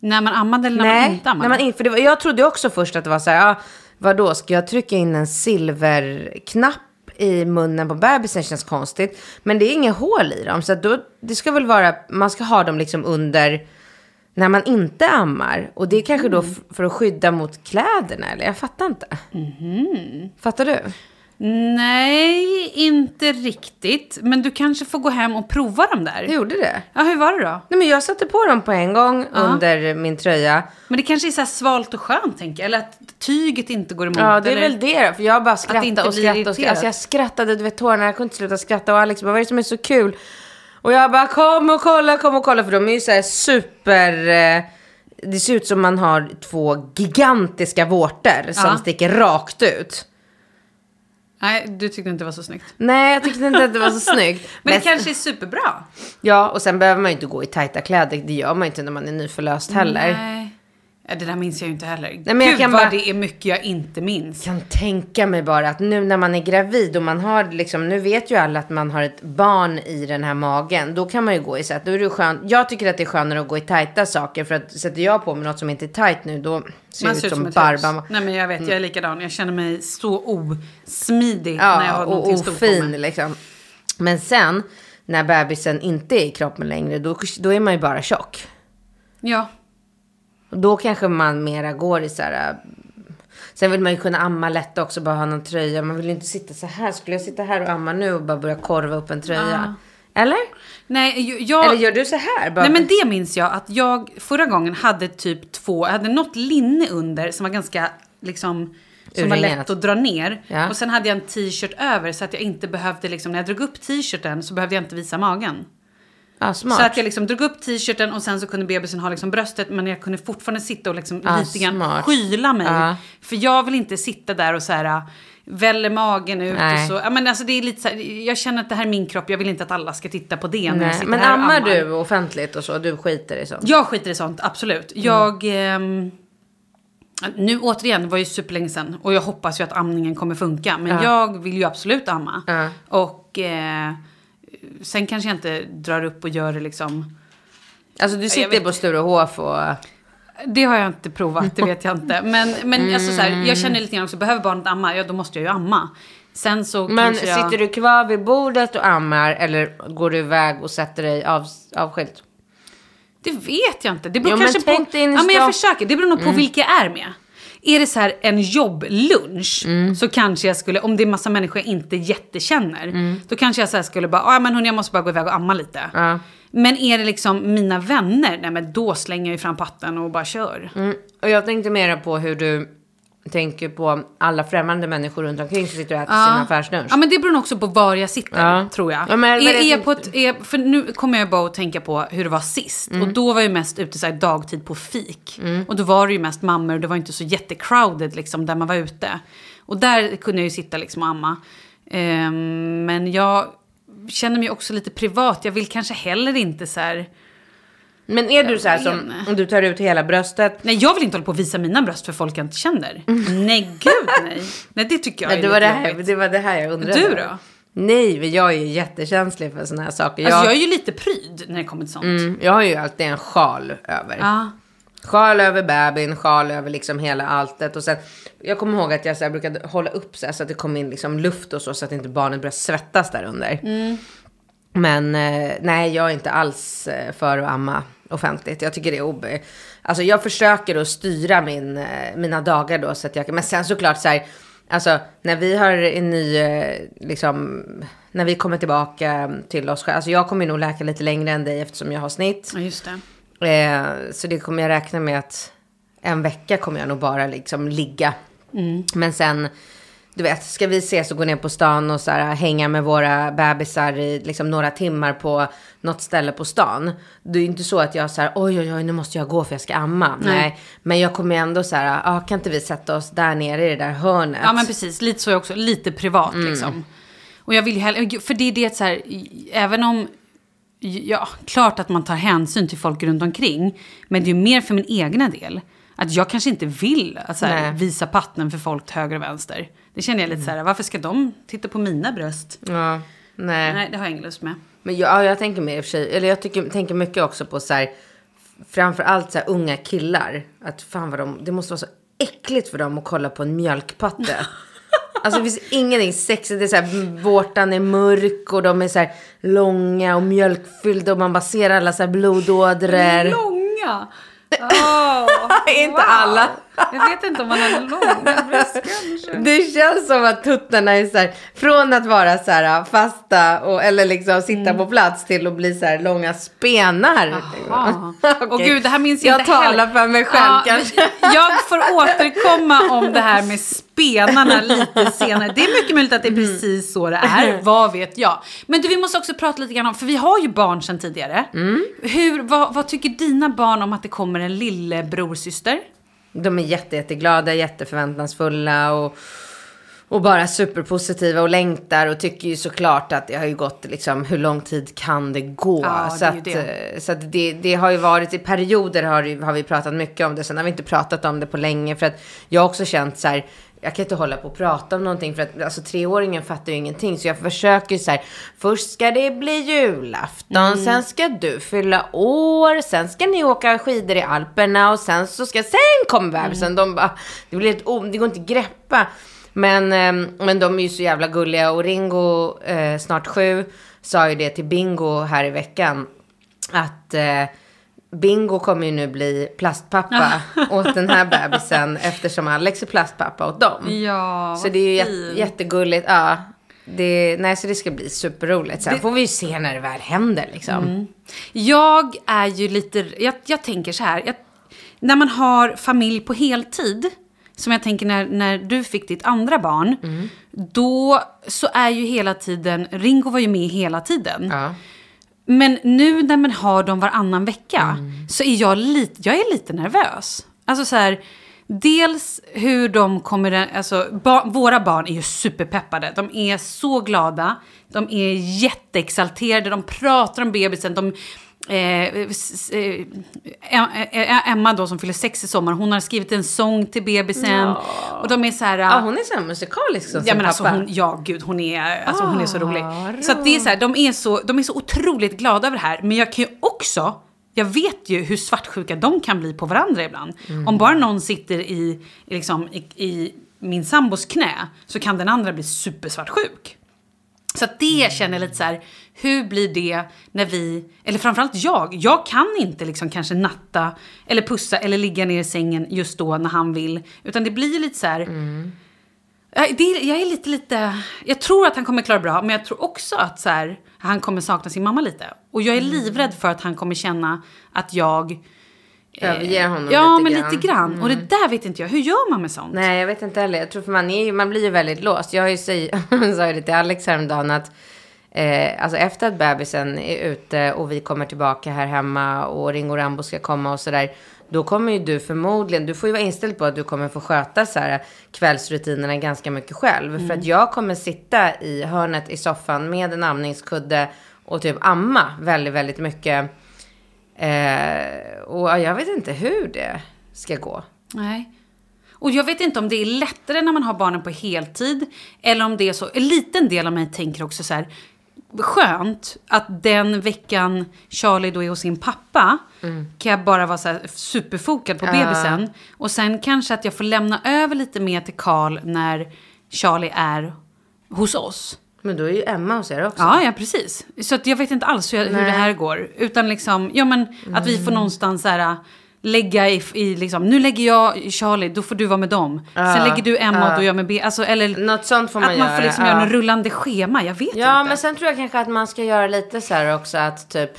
När man ammade eller när man Nej, inte ammade? när man in, för det var, jag trodde också först att det var så här, ja, vadå, ska jag trycka in en silverknapp i munnen på bebisen känns konstigt. Men det är inget hål i dem, så då, det ska väl vara, man ska ha dem liksom under när man inte ammar. Och det är kanske då Mm. f- för att skydda mot kläderna, eller jag fattar inte. Mhm. Fattar du? Nej, inte riktigt. Men du kanske får gå hem och prova dem där. Jag gjorde det. Ja, hur var det då? Nej men jag satte på dem på en gång under min tröja. Men det kanske är så svalt och skönt, tänker jag. Eller att tyget inte går emot. Ja, det är eller... väl det. För jag bara skrattade och skrattade. Och skrattade. Alltså jag skrattade, du vet tårarna, jag kunde inte sluta skratta. Och Alex bara, vad är det som är så kul? Och jag bara, kom och kolla, kom och kolla. För de är ju så här super... Eh, det ser ut som man har två gigantiska vårtor som Ja. sticker rakt ut. Nej, du tyckte inte det var så snyggt. Nej, jag tyckte inte att det var så snyggt. Men det kanske är superbra. Ja, och sen behöver man ju inte gå i tajta kläder. Det gör man ju inte när man är nyförlöst heller. Nej. Ja, det där minns jag ju inte heller. Nej, men jag Gud kan vad bara- det är mycket jag inte minns. kan tänka mig bara att nu när man är gravid och man har liksom, nu vet ju alla att man har ett barn i den här magen. Då kan man ju gå i så att då är det skönt. Jag tycker att det är skönare att gå i tajta saker för att sätter jag på mig något som inte är tajt nu då ser Man jag ser ut ut som, som. Barbara. Nej men jag vet, jag är likadan. Jag känner mig så osmidig när jag Ja, har och någonting stort på mig. ofin liksom. Men sen när bebisen inte är i kroppen längre då, då är man ju bara tjock. Ja. Då kanske man mera går i så här. äh, Sen vill man ju kunna amma lätt också, bara ha någon tröja. Man vill ju inte sitta så här. Skulle jag sitta här och amma nu och bara börja korva upp en tröja? Eller? Nej, jag... Eller gör du så här? Bara... Nej men det minns jag att jag förra gången hade typ två, jag hade något linne under som var ganska liksom som var Urringat. lätt att dra ner. Ja. Och sen hade jag en t-shirt över så att jag inte behövde liksom, när jag drog upp t-shirten så behövde jag inte visa magen. Smart. Så att jag liksom drog upp t-shirten och sen så kunde bebisen ha liksom bröstet men jag kunde fortfarande sitta och liksom Ah, lite grann smart. skyla mig. Ja. För jag vill inte sitta där och så här äh, väller magen ut Nej. och så. Ja, men alltså det är lite så här, jag känner att det här är min kropp, jag vill inte att alla ska titta på det när jag sitter Men här och ammar du offentligt och så? Du skiter i sånt? Jag skiter i sånt, absolut. Mm. Jag... ehm, nu återigen, det var ju superlänge sedan och jag hoppas ju att amningen kommer funka. Men Ja. jag vill ju absolut amma. Och eh, sen kanske jag inte drar upp och gör det liksom... Alltså du sitter vet- på Sturehof och... Det har jag inte provat, det vet jag inte. Men, men alltså så här, Mm. jag känner lite grann också, behöver barnet amma, ja då måste jag ju amma. Sen så Men jag... sitter du kvar vid bordet och ammar eller går du iväg och sätter dig av, avskilt? Det vet jag inte. Det beror Jo, kanske på... ja, men jag försöker. Det beror nog på vilka jag är med. Är det så här en jobblunch så kanske jag skulle, om det är massa människor jag inte jättekänner, då kanske jag så skulle bara, ja men hörni, jag måste bara gå iväg och amma lite. Ja. Men är det liksom mina vänner, nej men då slänger jag ju fram patten och bara kör. Mm. Och jag tänkte mera på hur du tänker på alla främmande människor runt omkring som sitter och äter sin affärslunch. Ja men det beror nog också på var jag sitter, Ja. tror jag. Ja, men- är, är jag på ett, är, för nu kommer jag bara att tänka på hur det var sist. Mm. Och då var jag mest ute så här dagtid på fik. Och då var det ju mest mammor och det var inte så jättecrowded liksom där man var ute. Och där kunde jag ju sitta liksom och amma. Ehm, men jag känner mig också lite privat. Jag vill kanske heller inte så här... Men är du så här som, om du tar ut hela bröstet? Nej, jag vill inte hålla på och visa mina bröst för folk jag inte känner. Nej, gud nej. Nej, det tycker jag Ja, är det, var det, här, det var det här jag undrade. Du då? Nej, men jag är ju jättekänslig för såna här saker. Alltså jag, jag är ju lite pryd när det kommer till sånt. mm, jag har ju alltid en sjal över. Ja. Sjal över bebisen, sjal över liksom hela alltet. Och sen, jag kommer ihåg att jag så här brukade hålla upp så, här, så att det kom in liksom luft och så, så att inte barnet började svettas där under. Men eh, nej, jag är inte alls eh, för att amma offentligt. Jag tycker det är obe... Alltså jag försöker att styra min, eh, mina dagar då så att jag kan... Men sen såklart så här, alltså när vi har en ny, eh, liksom, när vi kommer tillbaka till oss själva. Alltså jag kommer nog läka lite längre än dig eftersom jag har snitt. Ja, just det. Eh, så det kommer jag räkna med att en vecka kommer jag nog bara liksom ligga. Men sen, du vet, ska vi ses och gå ner på stan och så här, hänga med våra bebisar i liksom, några timmar på något ställe på stan. Det är ju inte så att jag så här, oj oj oj nu måste jag gå för jag ska amma. Nej. Men jag kommer ändå så här, ah, kan inte vi sätta oss där nere i det där hörnet? Ja men precis, lite så är jag också. Lite privat liksom. Och jag vill ju hellre, för det är det så här, även om, ja, klart att man tar hänsyn till folk runt omkring. Men det är ju mer för min egna del. Att jag kanske inte vill att här, Nej. visa patten för folk till höger och vänster. Det känner jag lite så här, varför ska de titta på mina bröst? Ja, nej. Nej, det har jag ingen lust med. Men jag, ja, jag tänker mer i och för sig, eller jag tycker, tänker mycket också på så här, framför allt så här unga killar. Att fan vad de, det måste vara så äckligt för dem att kolla på en mjölkpatte. Alltså det finns ingenting sexigt, det är så här, vårtan är mörk och de är så här långa och mjölkfyllda och man bara ser alla så här blodådror. Långa! Åh, Inte alla. Jag vet inte om man har långa bröst kanske. Det känns som att tuttarna är så här, från att vara så här fasta och, eller liksom sitta på plats till att bli så här långa spenar. Okej. Och gud, det här minns jag, Jag inte talar heller. för mig själv kanske. Jag får återkomma om det här med spenarna lite senare. Det är mycket möjligt att det är Mm. precis så det är. Vad vet jag. Men du, vi måste också prata lite grann om, för vi har ju barn sedan tidigare. Mm. Hur, vad, vad tycker dina barn om att det kommer en lillebrorsyster? De är jätte, jätteglada, jätteförväntansfulla och, Och bara superpositiva och längtar och tycker ju såklart att det har ju gått liksom, hur lång tid kan det gå? Ja, så det att, det. eh, så att det, det har ju varit, i perioder har, har vi pratat mycket om det, sen har vi inte pratat om det på länge för att jag har också känt så här, jag kan inte hålla på och prata om någonting för att alltså, treåringen fattar ju ingenting. Så jag försöker ju så här, först ska det bli julafton, sen ska du fylla år, sen ska ni åka skidor i Alperna och sen så ska, sen kommer bebisen. De bara, det blir ett, o- det går inte att greppa. Men, ehm, men de är ju så jävla gulliga och Ringo, eh, snart sju, sa ju det till Bingo här i veckan. Att eh, Bingo kommer ju nu bli plastpappa åt den här bebisen eftersom Alex är plastpappa åt dem. Ja, Så det är ju fint. jättegulligt. Ja, det, nej, så det ska bli superroligt. Sen får vi ju se när det väl händer liksom. Mm. Jag är ju lite, jag, jag tänker så här, jag, när man har familj på heltid, som jag tänker när, när du fick ditt andra barn, Mm. då så är ju hela tiden, Ringo var ju med hela tiden. Ja. Men nu när man har dem varannan vecka Mm. så är jag lite, jag är lite nervös. Alltså så här, dels hur de kommer, alltså ba, våra barn är ju superpeppade. De är så glada, de är jätteexalterade, de pratar om bebisen, de Eh, s- eh, Em- eh, Emma då som fyller sex i sommar, hon har skrivit en sång till bebisen. Och de är så här... Ja, hon är så här musikalisk som Ja men alltså pappa. hon, ja gud hon är, alltså, hon är så Ah, rolig. Så att det är så här, de är så, de är så otroligt glada över det här. Men jag kan ju också, jag vet ju hur svartsjuka de kan bli på varandra ibland. Mm. Om bara någon sitter i, liksom, i, i min sambos knä så kan den andra bli supersvartsjuk. Så att det känner jag lite så här, hur blir det när vi, eller framförallt jag, jag kan inte liksom kanske natta eller pussa eller ligga ner i sängen just då när han vill. Utan det blir lite så här, Ja, det, jag är lite, lite... Jag tror att han kommer klara bra, men jag tror också att så här, han kommer sakna sin mamma lite. Och jag är Mm. livrädd för att han kommer känna att jag... Överger honom ja, lite men grann. Mm. lite grann. Och det där vet inte jag. Hur gör man med sånt? Nej, jag vet inte heller. Jag tror för man, är ju, man blir ju väldigt låst. Jag har ju sa ju det till Alex häromdagen att eh, alltså efter att bebisen är ute och vi kommer tillbaka här hemma och Ringo Rambo ska komma och sådär. Då kommer ju du förmodligen, du får ju vara inställd på att du kommer få sköta så här kvällsrutinerna ganska mycket själv. För att jag kommer sitta i hörnet i soffan med en amningskudde och typ amma väldigt, väldigt mycket. Eh, och ja, jag vet inte hur det ska gå. Nej. Och jag vet inte om det är lättare när man har barnen på heltid. Eller om det är så, en liten del av mig tänker också så här. Skönt att den veckan Charlie då är hos sin pappa. Kan jag bara vara så superfokad på bebisen. Och sen kanske att jag får lämna över lite mer till Karl när Charlie är hos oss. Men då är ju Emma hos er också. Ja, ja precis. Så att jag vet inte alls hur, hur det här går. Utan liksom, ja men att vi Mm. får någonstans så här, lägga i, i liksom, nu lägger jag Charlie, då får du vara med dem. Sen lägger du Emma och då är jag med B. Alltså, eller Något sånt får man att man göra. får liksom ja. göra en rullande schema, jag vet Ja, inte. men sen tror jag kanske att man ska göra lite så här också att typ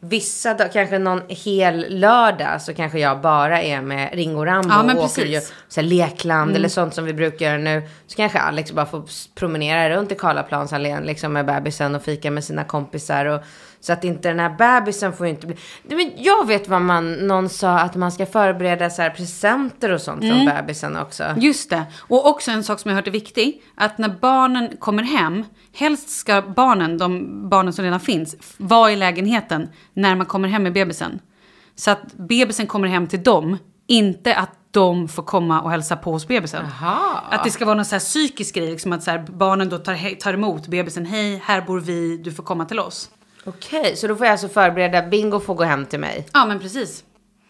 vissa dagar, kanske någon hel lördag så kanske jag bara är med Ringo Rambo Ja, men och åker. Mm. ju så här lekland eller sånt som vi brukar göra nu. Så kanske Alex bara får promenera runt i Karlaplansallén liksom med bebisen och fika med sina kompisar och så att inte den här bebisen får inte bli... Men jag vet vad man, någon sa att man ska förbereda så presenter och sånt Mm. från bebisen också. Just det. Och också en sak som jag hört är viktig. Att när barnen kommer hem, helst ska barnen, de barnen som redan finns, vara i lägenheten när man kommer hem med bebisen. Så att bebisen kommer hem till dem, inte att de får komma och hälsa på hos bebisen. Jaha. Att det ska vara någon så här psykisk grej, liksom att så här, barnen då tar, tar emot bebisen. Hej, här bor vi, du får komma till oss. Okej, så då får jag alltså förbereda, Bingo får gå hem till mig. Ja, men precis.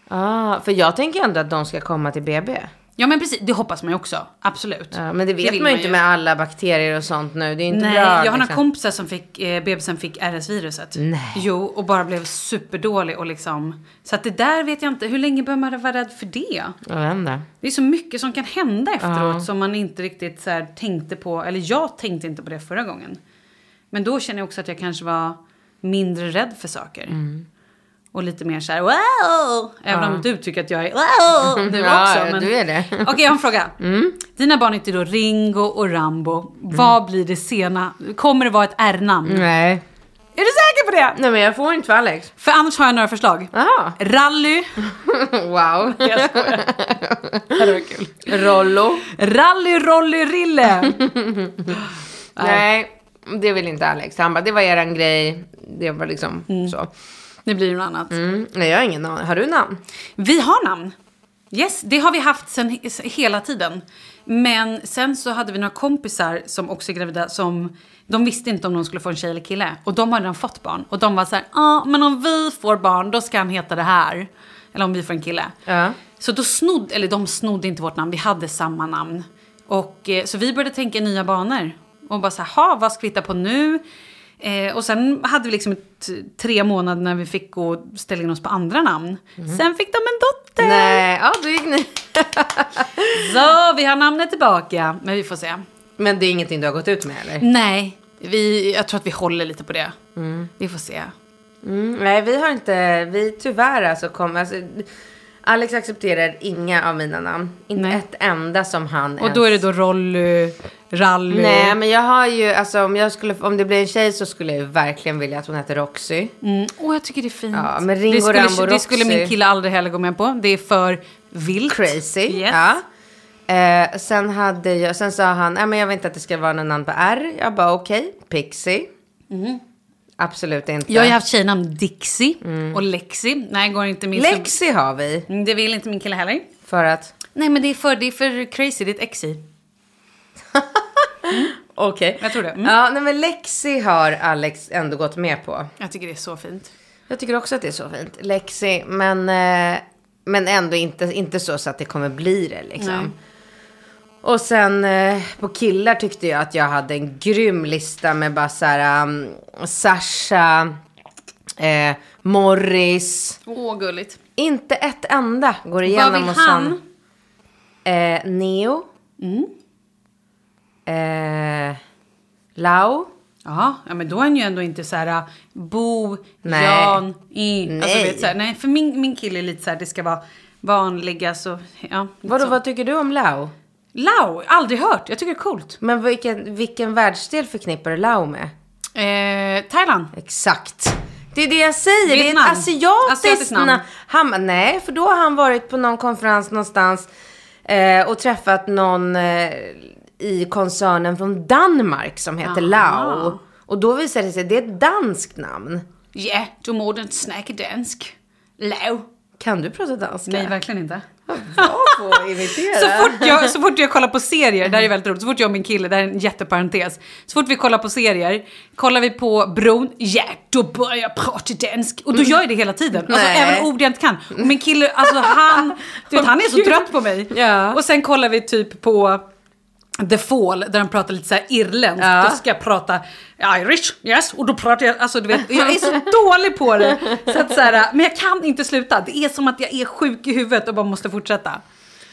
Ah, för jag tänker ändå att de ska komma till BB. Ja, men precis. Det hoppas man ju också. Absolut. Ja, men det vet vill man ju inte med alla bakterier och sånt nu. Det är inte Nej, bra. jag har några liksom. kompisar som fick, eh, bebisen fick RS-viruset. Nej. Jo, och bara blev superdålig och liksom. Så att det där vet jag inte, hur länge behöver man vara rädd för det? Jag vet inte. Det är så mycket som kan hända efteråt som man inte riktigt så här, tänkte på. Eller jag tänkte inte på det förra gången. Men då känner jag också att jag kanske var mindre rädd för saker. Och lite mer så här wow! Även om du tycker att jag är wow nu Ja, också. ja, Men... du är det. Okej, jag har en fråga. Dina barn heter då Ringo och Rambo. Vad blir det sena? Kommer det vara ett R-namn? Nej. Är du säker på det! Nej men jag får inte för Alex. För annars har jag några förslag. Jaha. Rally. wow. Jag skojar. det var kul. Rollo. Rally, Rolly, Rille. Nej, det vill inte Alex. Han bara, det var eran grej. Det var liksom så. Det blir något annat. Mm. Nej, jag har ingen namn. Har du namn? Vi har namn. Yes, det har vi haft sen hela tiden. Men sen så hade vi några kompisar som också är gravida som de visste inte om de skulle få en tjej eller kille. Och de har redan fått barn. Och de var så här, ja ah, men om vi får barn då ska han heta det här. Eller om vi får en kille. Ja. Så då snodde, eller de snodde inte vårt namn, vi hade samma namn. Och eh, så vi började tänka i nya banor. Och bara så här, "Ha, vad ska vi hitta på nu? Eh, och sen hade vi liksom ett, tre månader när vi fick gå och ställa in oss på andra namn. Sen fick de en dotter! Nej, ja då gick ni. Så vi har namnet tillbaka, men vi får se. Men det är ingenting du har gått ut med eller? Nej, vi, jag tror att vi håller lite på det. Vi får se. Mm, nej, vi har inte, vi tyvärr alltså kom, alltså, Alex accepterar inga av mina namn. Inte Nej. ett enda som han Och då är det då Rolly, Rally. Nej, men jag har ju, alltså om jag skulle, om det blir en tjej så skulle jag ju verkligen vilja att hon heter Roxy. Mm. Åh, jag tycker det är fint. Ja, men Ringo det, skulle, Rambo det skulle Roxy. min kille aldrig heller gå med på. Det är för vilt. Crazy. Yes. Ja. Eh, sen, hade jag, sen sa han, nej men jag vill inte att det ska vara någon namn på R. Jag bara okej, Pixie. Absolut inte. Jag har ju haft tjejnamn Dixie och Lexi. Nej, går inte min Lexi har vi. Mm, Det vill inte min kille heller. För att, Nej, men det är för, det är för crazy. Det är ett ex i. okej. Jag tror det. Mm. Ja, nej men Lexi har Alex ändå gått med på. Jag tycker det är så fint. Jag tycker också att det är så fint. Lexi, men, eh, men ändå inte, inte så, så att det kommer bli det liksom. Nej. Och sen eh, på killar tyckte jag att jag hade en grym lista med bara så här um, Sasha, eh, Morris. Åh, gulligt. Inte ett enda går igenom Vad vill hos han? Eh, Neo. Eh, Lau. Ja, men då är han ju ändå inte så här äh, Bo, Nej. Jan, I. Alltså, Nej. vet, så här, nej, för min, min kille är lite så här, det ska vara vanliga så, ja. Vadå, så. vad tycker du om Lau? Lau, aldrig hört. Jag tycker det är coolt. Men vilken, vilken världsdel förknippar du Lau med? Eh, Thailand. Exakt. Det är det jag säger. Det är Vietnam. ett asiatiskt Asiatiskt namn. Han, nej, för då har han varit på någon konferens någonstans eh, och träffat någon eh, i koncernen från Danmark som heter Lau. Och då visade det sig att det är ett danskt namn. Ja, du må den snacka dansk. Lau. Kan du prata danska? Nej, verkligen inte. Så fort, jag, så fort jag kollar på serier, det här är väldigt roligt, så fort jag och min kille, det här är en jätteparentes. Så fort vi kollar på serier, kollar vi på Bron, ja då börjar jag prata dansk. Och då gör jag det hela tiden. Alltså Nej. även ord jag inte kan. Och min kille, alltså han, du vet, han är så trött på mig. Ja. Och sen kollar vi typ på The Fall, där de pratar lite så här irländskt. Ja. Då ska jag prata Irish, yes. Och då pratar jag, alltså du vet, jag är så dålig på det. Så att så här, men jag kan inte sluta. Det är som att jag är sjuk i huvudet och bara måste fortsätta.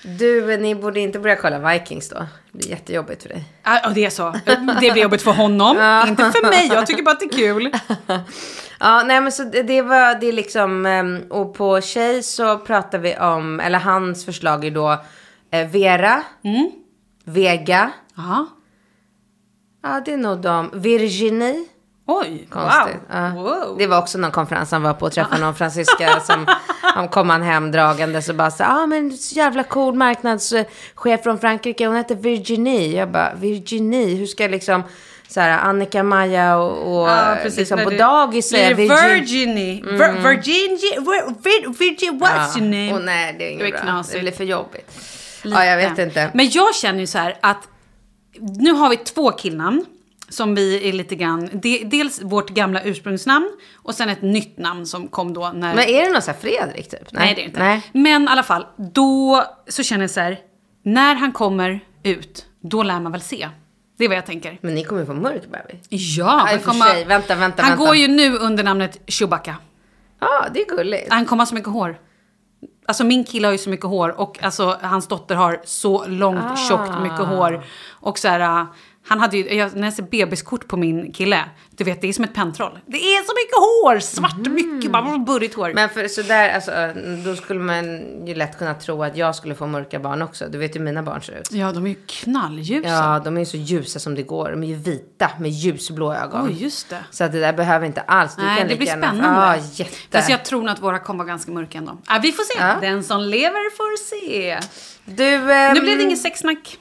Du, ni borde inte börja kolla Vikings då. Det blir jättejobbigt för dig. Ja, ja, det är så. Det blir jobbigt för honom, inte för mig. Jag tycker bara att det är kul. Ja, nej men så det, var det är liksom, ehm, och på tjej så pratar vi om, eller hans förslag är då eh, Vera, Vega, Ja. ja det är nog de, Virginie. Oj, Konstigt. wow. Ja. wow. Det var också någon konferens han var på och träffade någon fransyska som han kom han hem dragande så bara så ja ah, men så jävla cool marknadschef från Frankrike, hon heter Virginie. Jag bara Virginie, hur ska jag liksom så här Annika, Maja och, och Ja, precis. liksom på det- dagis Virgin. Virginie. Vir- Virginie. Vir- Vir- Virgin, what's your name? Och nej, det är inget bra. knasigt. Det blir för jobbigt. Ja, jag vet inte. Men jag känner ju så här att nu har vi två killnamn som vi är lite grann, de, dels vårt gamla ursprungsnamn och sen ett nytt namn som kom då när... Men är det någon sån här Fredrik typ? Nej, det är det inte. Nej. Men i alla fall, då så känner jag så här, när han kommer ut, då lär man väl se. Det är vad jag tänker. Men ni kommer få mörk bebis. Ja, Nej, kommer- sig. Vänta, vänta, Han vänta. går ju nu under namnet Chewbacca. Ja, det är gulligt. Han kommer ha så mycket hår. Alltså min kille har ju så mycket hår och alltså hans dotter har så långt, Ah. tjockt, mycket hår. Och så här, Han hade ju, jag, när jag ser bebiskort på min kille, du vet det är som ett pentroll. Det är så mycket hår! Svart mycket, bara burrigt hår. Men för sådär, alltså, då skulle man ju lätt kunna tro att jag skulle få mörka barn också. Du vet hur mina barn ser ut. Ja, de är ju knallljusa. Ja, de är ju så ljusa som det går. De är ju vita med ljusblå ögon. Oj, just det. Så att det där behöver inte alls. Du Nej, kan det blir gärna- spännande. Ja, jätte. Fast jag tror nog att våra kommer vara ganska mörka ändå. Äh, vi får se. Ja. Den som lever får se. Du, ehm, Nu blev det inget sexsnack.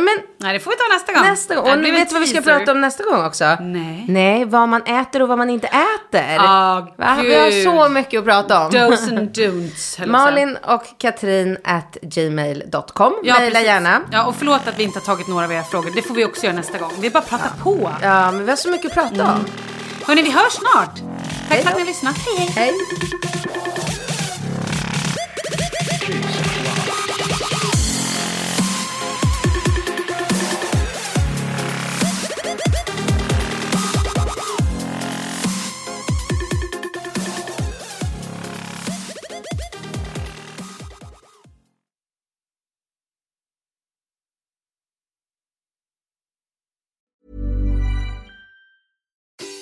Men Nej, det får vi ta nästa gång. nästa gång. Och en vet vad vi ska prata om nästa gång också? Nej. Nej, vad man äter och vad man inte äter. Ah, Va? Vi har så mycket att prata om. Dos and don'ts. Malin och Katrin at gmail.com. Ja, precis. gärna. Ja, och förlåt att vi inte har tagit några av era frågor. Det får vi också göra nästa gång. Vi bara pratar på. Ja, men vi har så mycket att prata om. Hörni, vi hörs snart. Tack för att ni har lyssnat. Hej, hej. Hej.